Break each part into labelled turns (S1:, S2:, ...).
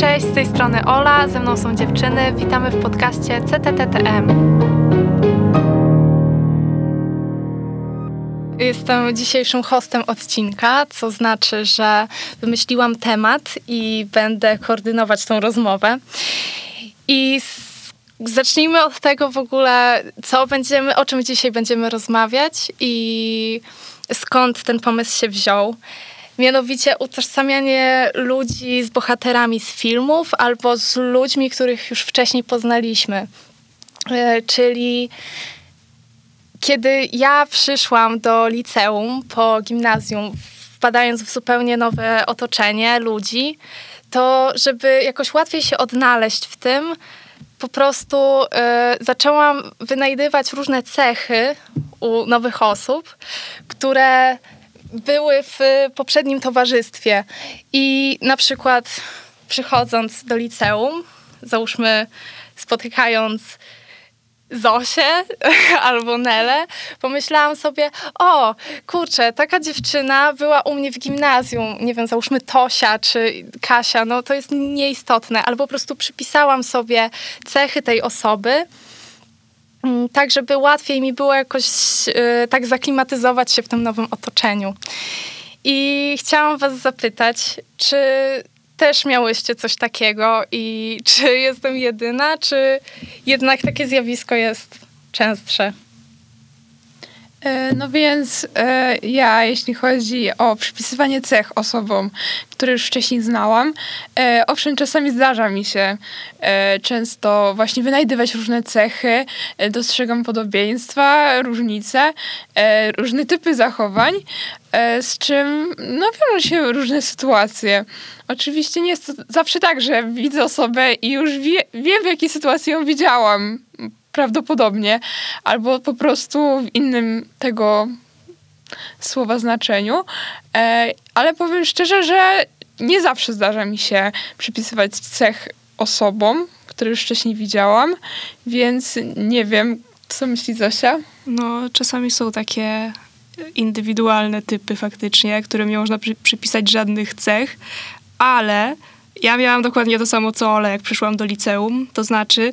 S1: cześć, z tej strony Ola, ze mną są dziewczyny. Witamy w podcaście CTTTM. Jestem dzisiejszym hostem odcinka, co znaczy, że wymyśliłam temat i będę koordynować tą rozmowę. I zacznijmy od tego w ogóle, co będziemy, o czym dzisiaj będziemy rozmawiać i skąd ten pomysł się wziął. Mianowicie utożsamianie ludzi z bohaterami z filmów albo z ludźmi, których już wcześniej poznaliśmy. E, czyli kiedy ja przyszłam do liceum po gimnazjum, wpadając w zupełnie nowe otoczenie ludzi, to żeby jakoś łatwiej się odnaleźć w tym, po prostu y, zaczęłam wynajdywać różne cechy u nowych osób, które były w poprzednim towarzystwie. I na przykład przychodząc do liceum, załóżmy spotykając Zosię albo Nelę, pomyślałam sobie, o kurczę, taka dziewczyna była u mnie w gimnazjum, nie wiem, załóżmy Tosia czy Kasia, no to jest nieistotne, albo po prostu przypisałam sobie cechy tej osoby, tak żeby łatwiej mi było jakoś y, tak zaklimatyzować się w tym nowym otoczeniu. I chciałam was zapytać, czy też miałyście coś takiego i czy jestem jedyna, czy jednak takie zjawisko jest częstsze?
S2: E, no więc e, ja, jeśli chodzi o przypisywanie cech osobom, które już wcześniej znałam, e, owszem, czasami zdarza mi się często właśnie wynajdywać różne cechy, dostrzegam podobieństwa, różnice, różne typy zachowań, z czym no, wiążą się różne sytuacje. Oczywiście nie jest to zawsze tak, że widzę osobę i już wie, wiem, w jakiej sytuacji ją widziałam prawdopodobnie, albo po prostu w innym tego słowa znaczeniu. E, ale powiem szczerze, że nie zawsze zdarza mi się przypisywać cech osobom, które już wcześniej widziałam, więc nie wiem, co myśli Zosia?
S3: No, czasami są takie indywidualne typy faktycznie, którym nie można przy, przypisać żadnych cech, ale ja miałam dokładnie to samo co Ole, jak przyszłam do liceum, to znaczy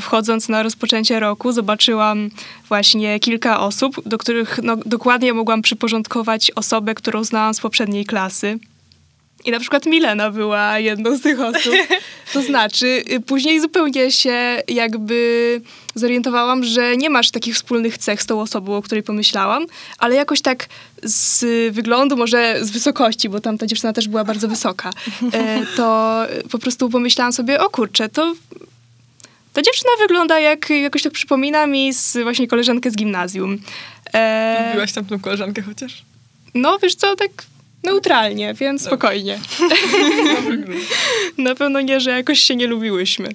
S3: wchodząc na rozpoczęcie roku, zobaczyłam właśnie kilka osób, do których no, dokładnie mogłam przyporządkować osobę, którą znałam z poprzedniej klasy. I na przykład Milena była jedną z tych osób. To znaczy, y, później zupełnie się jakby zorientowałam, że nie masz takich wspólnych cech z tą osobą, o której pomyślałam, ale jakoś tak z wyglądu, może z wysokości, bo tam ta dziewczyna też była bardzo wysoka, e, to po prostu pomyślałam sobie, o kurczę, to ta dziewczyna wygląda jak, jakoś tak przypomina mi z właśnie koleżankę z gimnazjum.
S4: E... Lubiłaś tam tą koleżankę chociaż?
S3: No, wiesz co, tak neutralnie, więc spokojnie. Na pewno nie, że jakoś się nie lubiłyśmy.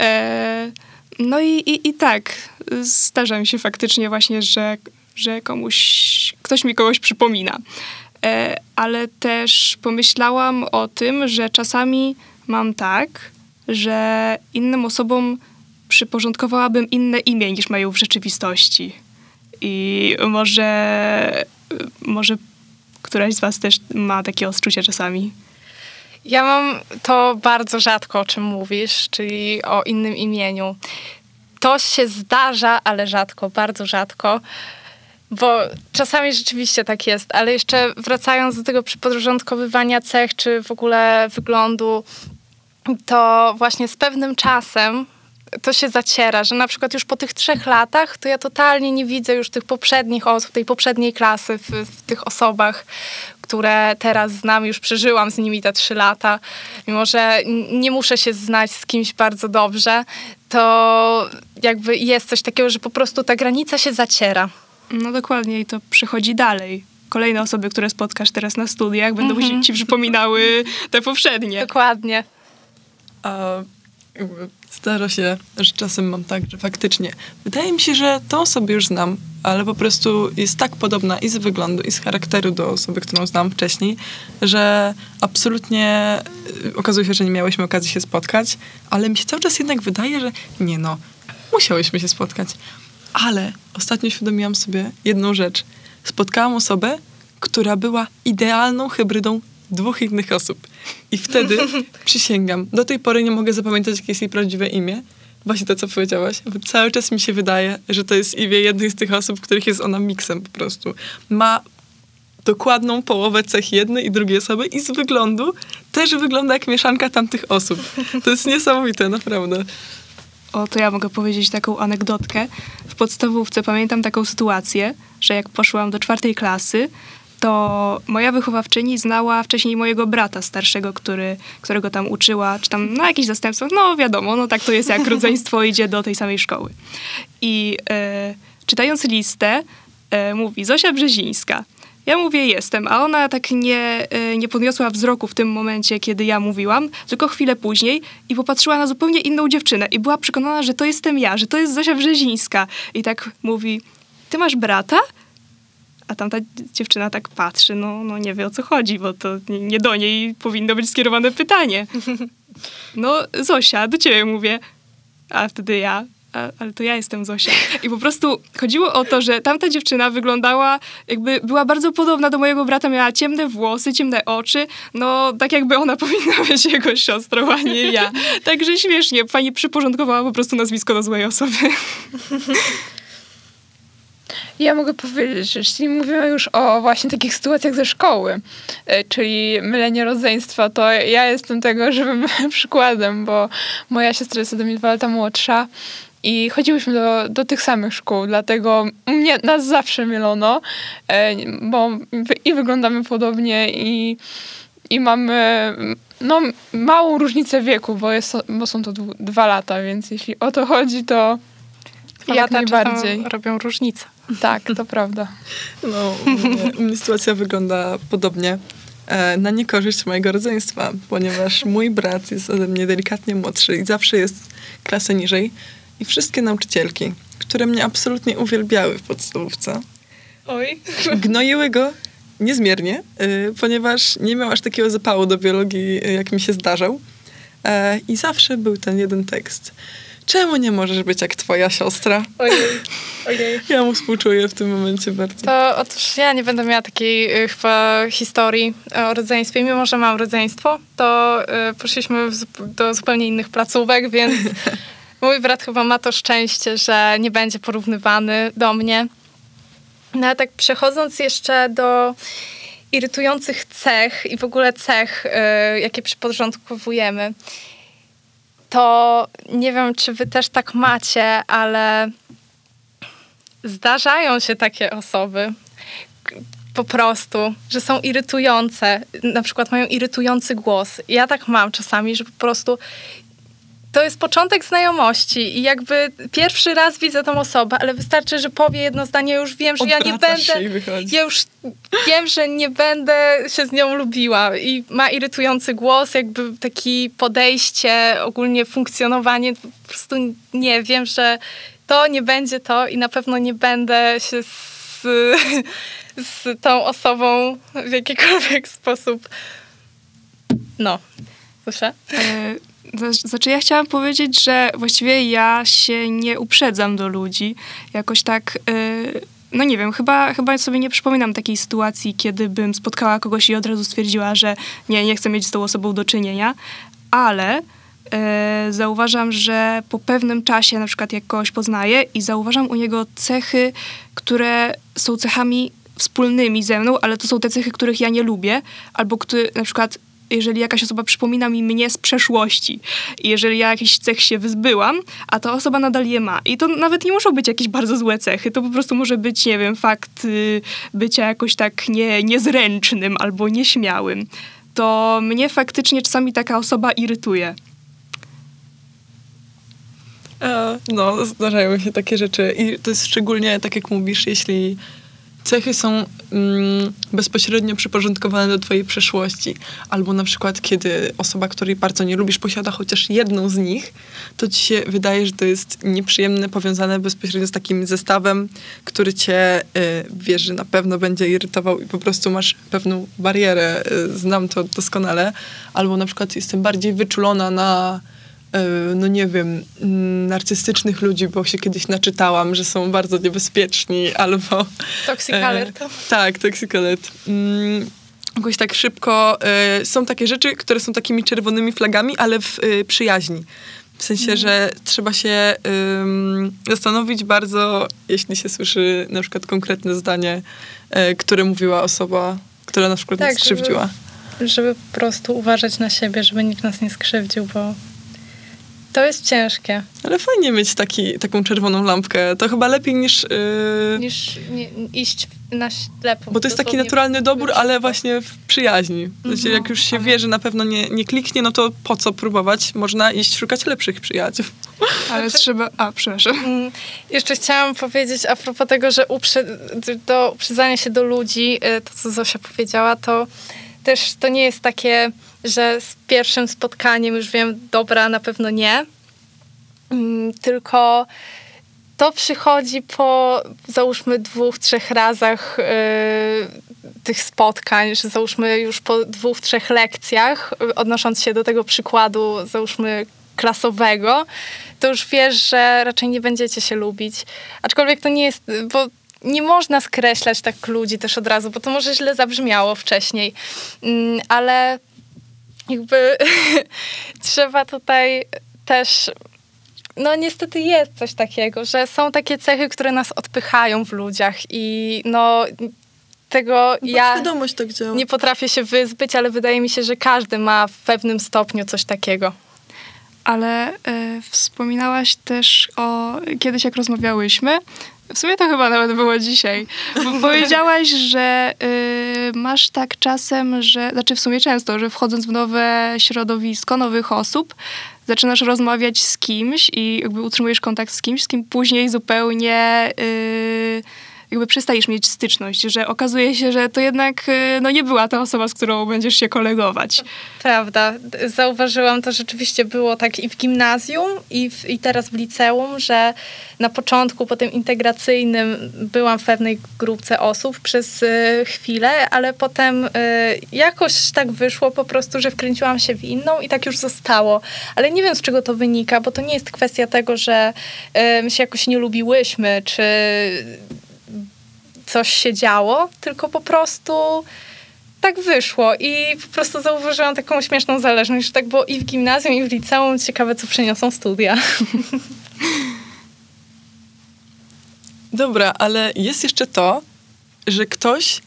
S3: E... No i, i, i tak, zdarza mi się faktycznie właśnie, że, że komuś, ktoś mi kogoś przypomina. E... Ale też pomyślałam o tym, że czasami mam tak, że innym osobom przyporządkowałabym inne imię niż mają w rzeczywistości. I może, może któraś z was też ma takie odczucia czasami.
S1: Ja mam to bardzo rzadko, o czym mówisz, czyli o innym imieniu. To się zdarza, ale rzadko, bardzo rzadko. Bo czasami rzeczywiście tak jest, ale jeszcze wracając do tego przyporządkowywania cech, czy w ogóle wyglądu, to właśnie z pewnym czasem to się zaciera, że na przykład już po tych trzech latach to ja totalnie nie widzę już tych poprzednich osób, tej poprzedniej klasy w, w tych osobach, które teraz znam, już przeżyłam z nimi te trzy lata, mimo że nie muszę się znać z kimś bardzo dobrze, to jakby jest coś takiego, że po prostu ta granica się zaciera.
S3: No dokładnie i to przychodzi dalej. Kolejne osoby, które spotkasz teraz na studiach, będą mm -hmm. ci przypominały te poprzednie.
S1: Dokładnie.
S4: A zdarza się, że czasem mam tak, że faktycznie wydaje mi się, że tą osobę już znam, ale po prostu jest tak podobna i z wyglądu, i z charakteru do osoby, którą znam wcześniej, że absolutnie y, okazuje się, że nie miałyśmy okazji się spotkać, ale mi się cały czas jednak wydaje, że nie no, musiałyśmy się spotkać. Ale ostatnio uświadomiłam sobie jedną rzecz. Spotkałam osobę, która była idealną hybrydą dwóch innych osób. I wtedy, przysięgam, do tej pory nie mogę zapamiętać, jakie jest jej prawdziwe imię. Właśnie to, co powiedziałaś. Bo cały czas mi się wydaje, że to jest imię jednej z tych osób, których jest ona miksem po prostu. Ma dokładną połowę cech jednej i drugiej osoby i z wyglądu też wygląda jak mieszanka tamtych osób. To jest niesamowite, naprawdę.
S3: O, to ja mogę powiedzieć taką anegdotkę. W podstawówce pamiętam taką sytuację, że jak poszłam do czwartej klasy, to moja wychowawczyni znała wcześniej mojego brata starszego, który, którego tam uczyła, czy tam na jakichś zastępstwach. No wiadomo, no tak to jest, jak rodzeństwo idzie do tej samej szkoły. I e, czytając listę, e, mówi Zosia Brzezińska. Ja mówię jestem, a ona tak nie, e, nie podniosła wzroku w tym momencie, kiedy ja mówiłam, tylko chwilę później i popatrzyła na zupełnie inną dziewczynę i była przekonana, że to jestem ja, że to jest Zosia Brzezińska. I tak mówi, ty masz brata? A tamta dziewczyna tak patrzy, no, no nie wie o co chodzi, bo to nie, do niej powinno być skierowane pytanie. No Zosia, do ciebie mówię. A wtedy ja, a, ale to ja jestem Zosia. I po prostu chodziło o to, że tamta dziewczyna wyglądała, jakby była bardzo podobna do mojego brata, miała ciemne włosy, ciemne oczy, no tak jakby ona powinna być jego siostrą, a nie ja. Także śmiesznie, pani przyporządkowała po prostu nazwisko do złej osoby.
S2: Ja mogę powiedzieć, że jeśli mówimy już o właśnie takich sytuacjach ze szkoły, e, czyli mylenie rodzeństwa, to ja jestem tego żywym przykładem, bo moja siostra jest ode mnie dwa lata młodsza i chodziłyśmy do, do tych samych szkół, dlatego mnie, nas zawsze mylono, e, bo i wyglądamy podobnie i, i mamy no, małą różnicę wieku, bo, jest, bo są to dwa lata, więc jeśli o to chodzi, to
S1: Dwa jak najbardziej. robią różnicę.
S2: Tak, to prawda.
S4: No, u mnie, u mnie sytuacja wygląda podobnie e, na niekorzyść mojego rodzeństwa, ponieważ mój brat jest ode mnie delikatnie młodszy i zawsze jest klasę niżej i wszystkie nauczycielki, które mnie absolutnie uwielbiały w podstawówce,
S1: Oj.
S4: gnoiły go niezmiernie, y, ponieważ nie miał aż takiego zapału do biologii, y, jak mi się zdarzał. E, I zawsze był ten jeden tekst. Czemu nie możesz być jak twoja siostra?
S1: Ojej, ojej.
S4: Ja mu współczuję w tym momencie bardzo.
S1: To otóż ja nie będę miała takiej y, chyba historii o rodzeństwie. Mimo, że mam rodzeństwo, to y, poszliśmy do zupełnie innych placówek, więc mój brat chyba ma to szczęście, że nie będzie porównywany do mnie. No a tak przechodząc jeszcze do irytujących cech i w ogóle cech, y, jakie przyporządkowujemy, to nie wiem, czy wy też tak macie, ale zdarzają się takie osoby, po prostu, że są irytujące, na przykład mają irytujący głos. Ja tak mam czasami, że po prostu to jest początek znajomości i jakby pierwszy raz widzę tą osobę, ale wystarczy, że powie jedno zdanie, już wiem, że ja nie będę. Ja już wiem, że nie będę się z nią lubiła i ma irytujący głos, jakby taki podejście, ogólnie funkcjonowanie, po prostu nie wiem, że to nie będzie to i na pewno nie będę się z, z tą osobą w jakikolwiek sposób. No. Słyszę?
S3: Znaczy, ja chciałam powiedzieć, że właściwie ja się nie uprzedzam do ludzi. Jakoś tak. Yy, no nie wiem, chyba, chyba sobie nie przypominam takiej sytuacji, kiedy bym spotkała kogoś i od razu stwierdziła, że nie, nie chcę mieć z tą osobą do czynienia, ale yy, zauważam, że po pewnym czasie, na przykład jak kogoś poznaję i zauważam u niego cechy, które są cechami wspólnymi ze mną, ale to są te cechy, których ja nie lubię, albo które na przykład jeżeli jakaś osoba przypomina mi mnie z przeszłości, jeżeli ja jakiś cech się wyzbyłam, a ta osoba nadal je ma. I to nawet nie muszą być jakieś bardzo złe cechy, to po prostu może być, nie wiem, fakt y, bycia jakoś tak nie, niezręcznym albo nieśmiałym. To mnie faktycznie czasami taka osoba irytuje.
S4: E, no, zdarzają się takie rzeczy i to jest szczególnie, tak jak mówisz, jeśli cechy są mm, bezpośrednio przyporządkowane do twojej przeszłości. Albo na przykład, kiedy osoba, której bardzo nie lubisz, posiada chociaż jedną z nich, to ci się wydaje, że to jest nieprzyjemne, powiązane bezpośrednio z takim zestawem, który cię, y, wiesz, że na pewno będzie irytował i po prostu masz pewną barierę. Y, znam to doskonale. Albo na przykład jestem bardziej wyczulona na no nie wiem, mm, narcystycznych ludzi, bo się kiedyś naczytałam, że są bardzo niebezpieczni, albo...
S1: Toxic e, alert.
S4: tak, toxic alert. Mm, jakoś tak szybko. y, są takie rzeczy, które są takimi czerwonymi flagami, ale w y, przyjaźni. W sensie, że trzeba się ym, zastanowić bardzo, jeśli się słyszy na przykład konkretne zdanie, y, które mówiła osoba, która na przykład
S1: Tak,
S4: nas skrzywdziła.
S1: Żeby po prostu uważać na siebie, żeby nikt nas nie skrzywdził, bo to jest ciężkie.
S4: Ale fajnie mieć taki, taką czerwoną lampkę. To chyba lepiej niż... y,
S1: Niż nie, iść na ślepo.
S4: Bo to jest taki naturalny dobór, ale właśnie w przyjaźni.
S1: Mhm.
S4: jak już się wie, że na pewno nie, nie kliknie, no to po co próbować? Można iść szukać lepszych przyjaciół.
S3: Ale trzeba... A, przepraszam.
S1: Mm, Jeszcze chciałam powiedzieć a propos tego, że uprze, do uprzedzania się do ludzi, y, to co Zosia powiedziała, to też to nie jest takie, że z pierwszym spotkaniem już wiem, dobra, na pewno nie. Mm, Tylko to przychodzi po załóżmy dwóch, trzech razach y, tych spotkań, że załóżmy już po dwóch, trzech lekcjach, y, odnosząc się do tego przykładu, załóżmy klasowego, to już wiesz, że raczej nie będziecie się lubić. Aczkolwiek to nie jest, bo nie można skreślać tak ludzi też od razu, bo to może źle zabrzmiało wcześniej. Mm, Ale jakby trzeba tutaj też no niestety jest coś takiego, że są takie cechy, które nas odpychają w ludziach i no tego ja
S4: Świadomość tak działa.
S1: nie potrafię się wyzbyć, ale wydaje mi się, że każdy ma w pewnym stopniu coś takiego.
S3: Ale e, wspominałaś też o kiedyś, jak rozmawiałyśmy. W sumie to chyba nawet było dzisiaj. Bo powiedziałaś, że y, masz tak czasem, że, znaczy w sumie często, że wchodząc w nowe środowisko, nowych osób, zaczynasz rozmawiać z kimś i jakby utrzymujesz kontakt z kimś, z kim później zupełnie y, jakby przestajesz mieć styczność, że okazuje się, że to jednak y, no, nie była ta osoba, z którą będziesz się kolegować.
S1: Prawda. Zauważyłam to rzeczywiście było tak i w gimnazjum, i, w, i teraz w liceum, że na początku, po tym integracyjnym byłam w pewnej grupce osób przez y, chwilę, ale potem y, jakoś tak wyszło po prostu, że wkręciłam się w inną i tak już zostało. Ale nie wiem, z czego to wynika, bo to nie jest kwestia tego, że y, my się jakoś nie lubiłyśmy, czy coś się działo, tylko po prostu tak wyszło i po prostu zauważyłam taką śmieszną zależność, że tak było i w gimnazjum, i w liceum. Ciekawe, co przyniosą studia.
S4: Dobra, ale jest jeszcze to, że ktoś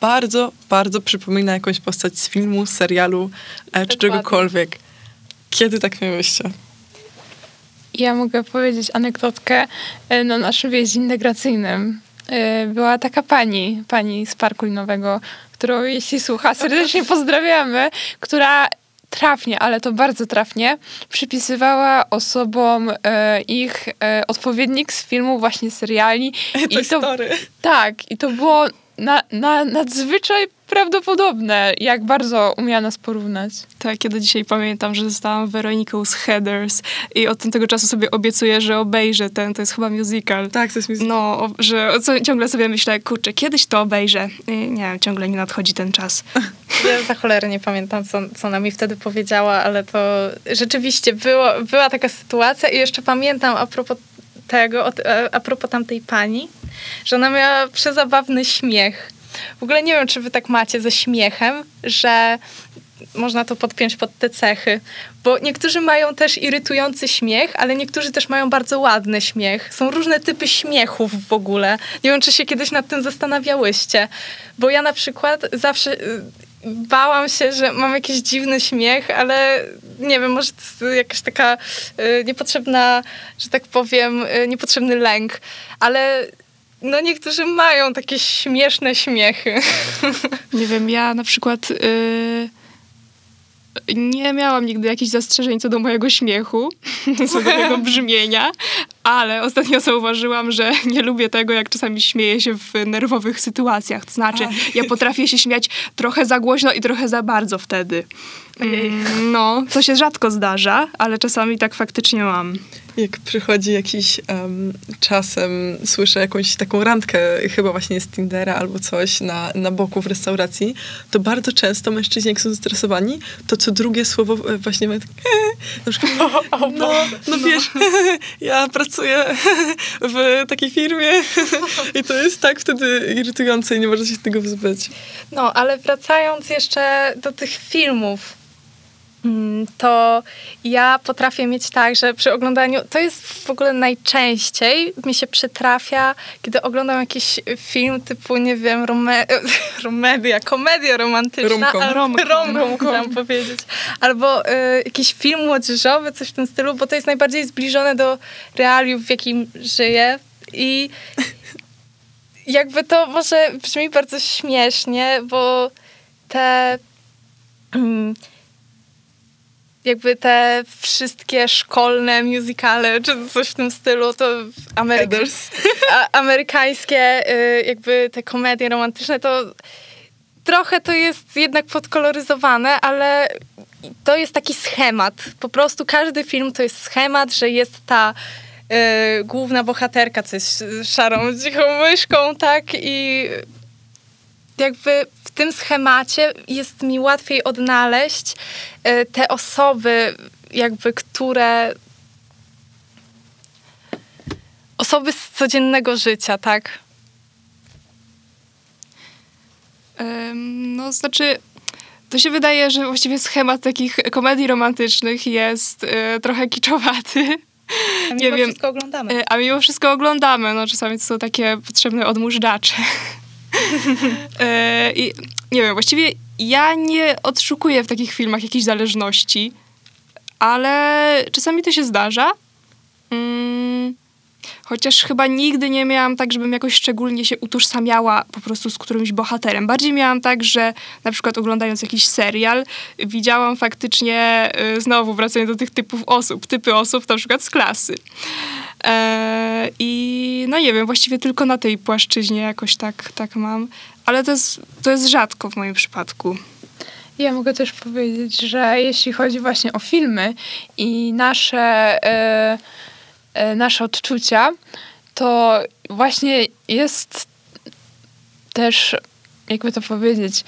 S4: bardzo, bardzo przypomina jakąś postać z filmu, serialu e, czy czegokolwiek. Kiedy tak miałyście?
S2: Ja mogę powiedzieć anegdotkę e, na naszym wyjeździe integracyjnym. E, Była taka pani, pani z parku linowego, którą jeśli słucha, serdecznie pozdrawiamy, która trafnie, ale to bardzo trafnie, przypisywała osobom e, ich e, odpowiednik z filmu właśnie seriali.
S4: Toy Story.
S2: Tak, i to było na, na, nadzwyczaj prawdopodobne, jak bardzo umiała nas porównać.
S3: Tak, kiedy dzisiaj pamiętam, że zostałam Weroniką z Heathers i od tamtego czasu sobie obiecuję, że obejrzę ten, to jest chyba musical.
S4: Tak, to jest mi...
S3: No, że co, ciągle sobie myślę, kurczę, kiedyś to obejrzę. I nie wiem, ciągle nie nadchodzi ten czas.
S1: Ja za cholerę nie pamiętam, co, co ona mi wtedy powiedziała, ale to rzeczywiście było, była taka sytuacja i jeszcze pamiętam a propos tego, a propos tamtej pani, że ona miała przezabawny śmiech. W ogóle nie wiem, czy wy tak macie ze śmiechem, że można to podpiąć pod te cechy, bo niektórzy mają też irytujący śmiech, ale niektórzy też mają bardzo ładny śmiech. Są różne typy śmiechów w ogóle. Nie wiem, czy się kiedyś nad tym zastanawiałyście, bo ja na przykład zawsze y, bałam się, że mam jakiś dziwny śmiech, ale nie wiem, może to jest jakaś taka y, niepotrzebna, że tak powiem, y, niepotrzebny lęk, ale no niektórzy mają takie śmieszne śmiechy.
S3: Nie wiem, ja na przykład y, nie miałam nigdy jakichś zastrzeżeń co do mojego śmiechu, co do jego brzmienia, ale ostatnio zauważyłam, że nie lubię tego, jak czasami śmieję się w nerwowych sytuacjach. To znaczy, ja potrafię się śmiać trochę za głośno i trochę za bardzo wtedy. Mm, No, to się rzadko zdarza, ale czasami tak faktycznie mam.
S4: Jak przychodzi jakiś em, czasem, słyszę jakąś taką randkę, chyba właśnie z Tindera albo coś na, na boku w restauracji, to bardzo często mężczyźni, jak są zestresowani, to co drugie słowo e, właśnie tak, na przykład, no, no wiesz, ja pracuję w takiej firmie i to jest tak wtedy irytujące i nie można się tego wyzbyć.
S1: No, ale wracając jeszcze do tych filmów, to ja potrafię mieć tak, że przy oglądaniu, to jest w ogóle najczęściej mi się przytrafia, kiedy oglądam jakiś film typu, nie wiem, rome, romedia, komedia romantyczna.
S4: Romkom.
S1: chciałam powiedzieć. Albo y, jakiś film młodzieżowy, coś w tym stylu, bo to jest najbardziej zbliżone do realiów, w jakim żyję i jakby to może brzmi bardzo śmiesznie, bo te mm, jakby te wszystkie szkolne musicale, czy coś w tym stylu, to Ameryka, amerykańskie y, jakby te komedie romantyczne, to trochę to jest jednak podkoloryzowane, ale to jest taki schemat. Po prostu każdy film to jest schemat, że jest ta y, główna bohaterka, co jest szarą, cichą myszką, tak? I jakby w tym schemacie jest mi łatwiej odnaleźć y, te osoby, jakby, które osoby z codziennego życia, tak?
S3: No, znaczy, to się wydaje, że właściwie schemat takich komedii romantycznych jest e, trochę kiczowaty.
S1: A
S3: Nie
S1: mimo
S3: wiem.
S1: wszystko oglądamy.
S3: E, A mimo wszystko oglądamy. No, czasami to są takie potrzebne odmóżdżacze. E, I nie wiem, właściwie ja nie odszukuję w takich filmach jakiejś zależności, ale czasami to się zdarza. Mm, Chociaż chyba nigdy nie miałam tak, żebym jakoś szczególnie się utożsamiała po prostu z którymś bohaterem. Bardziej miałam tak, że na przykład oglądając jakiś serial, widziałam faktycznie, y, znowu wracając do tych typów osób, typy osób na przykład z klasy. E, I no nie wiem, właściwie tylko na tej płaszczyźnie jakoś tak, tak mam. Ale to jest, to jest rzadko w moim przypadku.
S2: Ja mogę też powiedzieć, że jeśli chodzi właśnie o filmy i nasze, e, e, nasze odczucia, to właśnie jest też, jakby to powiedzieć,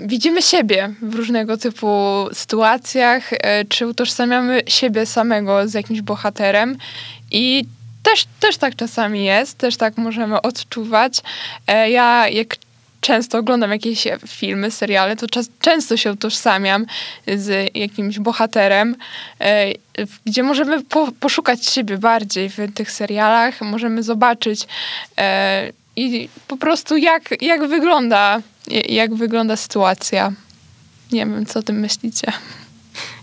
S2: widzimy siebie w różnego typu sytuacjach, e, czy utożsamiamy siebie samego z jakimś bohaterem i też, też tak czasami jest, też tak możemy odczuwać. E, Ja jak często oglądam jakieś filmy, seriale, to czas, często się utożsamiam z jakimś bohaterem, e, gdzie możemy po, poszukać siebie bardziej w tych serialach, możemy zobaczyć i po prostu jak, jak wygląda, jak wygląda sytuacja. Nie wiem, co o tym myślicie.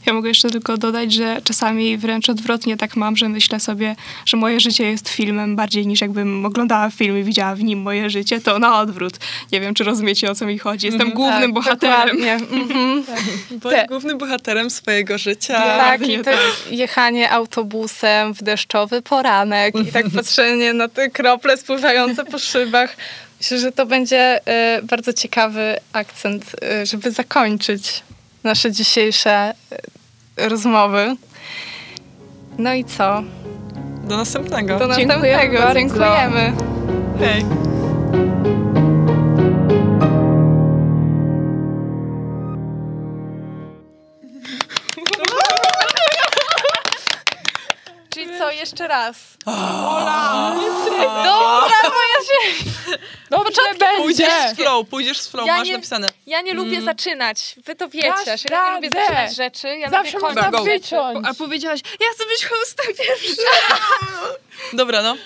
S3: Ja mogę jeszcze tylko dodać, że czasami wręcz odwrotnie tak mam, że myślę sobie, że moje życie jest filmem bardziej niż jakbym oglądała film i widziała w nim moje życie, to na odwrót. Nie wiem, czy rozumiecie o co mi chodzi. Jestem głównym
S1: tak,
S3: bohaterem.
S1: dokładnie. Mhm.
S4: Bądź
S1: Te-
S4: głównym bohaterem swojego życia.
S1: Tak, i
S3: nie
S1: to
S3: tak.
S1: jechanie autobusem w deszczowy poranek i tak patrzenie na te krople spływające po szybach. Myślę, że to będzie e, bardzo ciekawy akcent, e, żeby zakończyć nasze dzisiejsze e, rozmowy. No i co?
S4: Do następnego.
S1: Do
S2: Dziękujemy
S1: następnego.
S2: bardzo.
S1: Dziękujemy.
S4: Hej.
S1: Czyli co, jeszcze raz? Ola! Dobra, bo ja się...
S2: Dobrze
S4: Pójdziesz z flow, pójdziesz z flow,
S1: Ja
S4: masz
S1: nie-
S4: napisane.
S1: Ja nie lubię zaczynać. Wy to wiecie.
S2: Dasz
S1: ja nie lubię zaczynać rzeczy. Ja
S2: Zawsze można wyciąć.
S3: A powiedziałaś, ja chcę być hostem pierwszy.
S4: Dobra, no.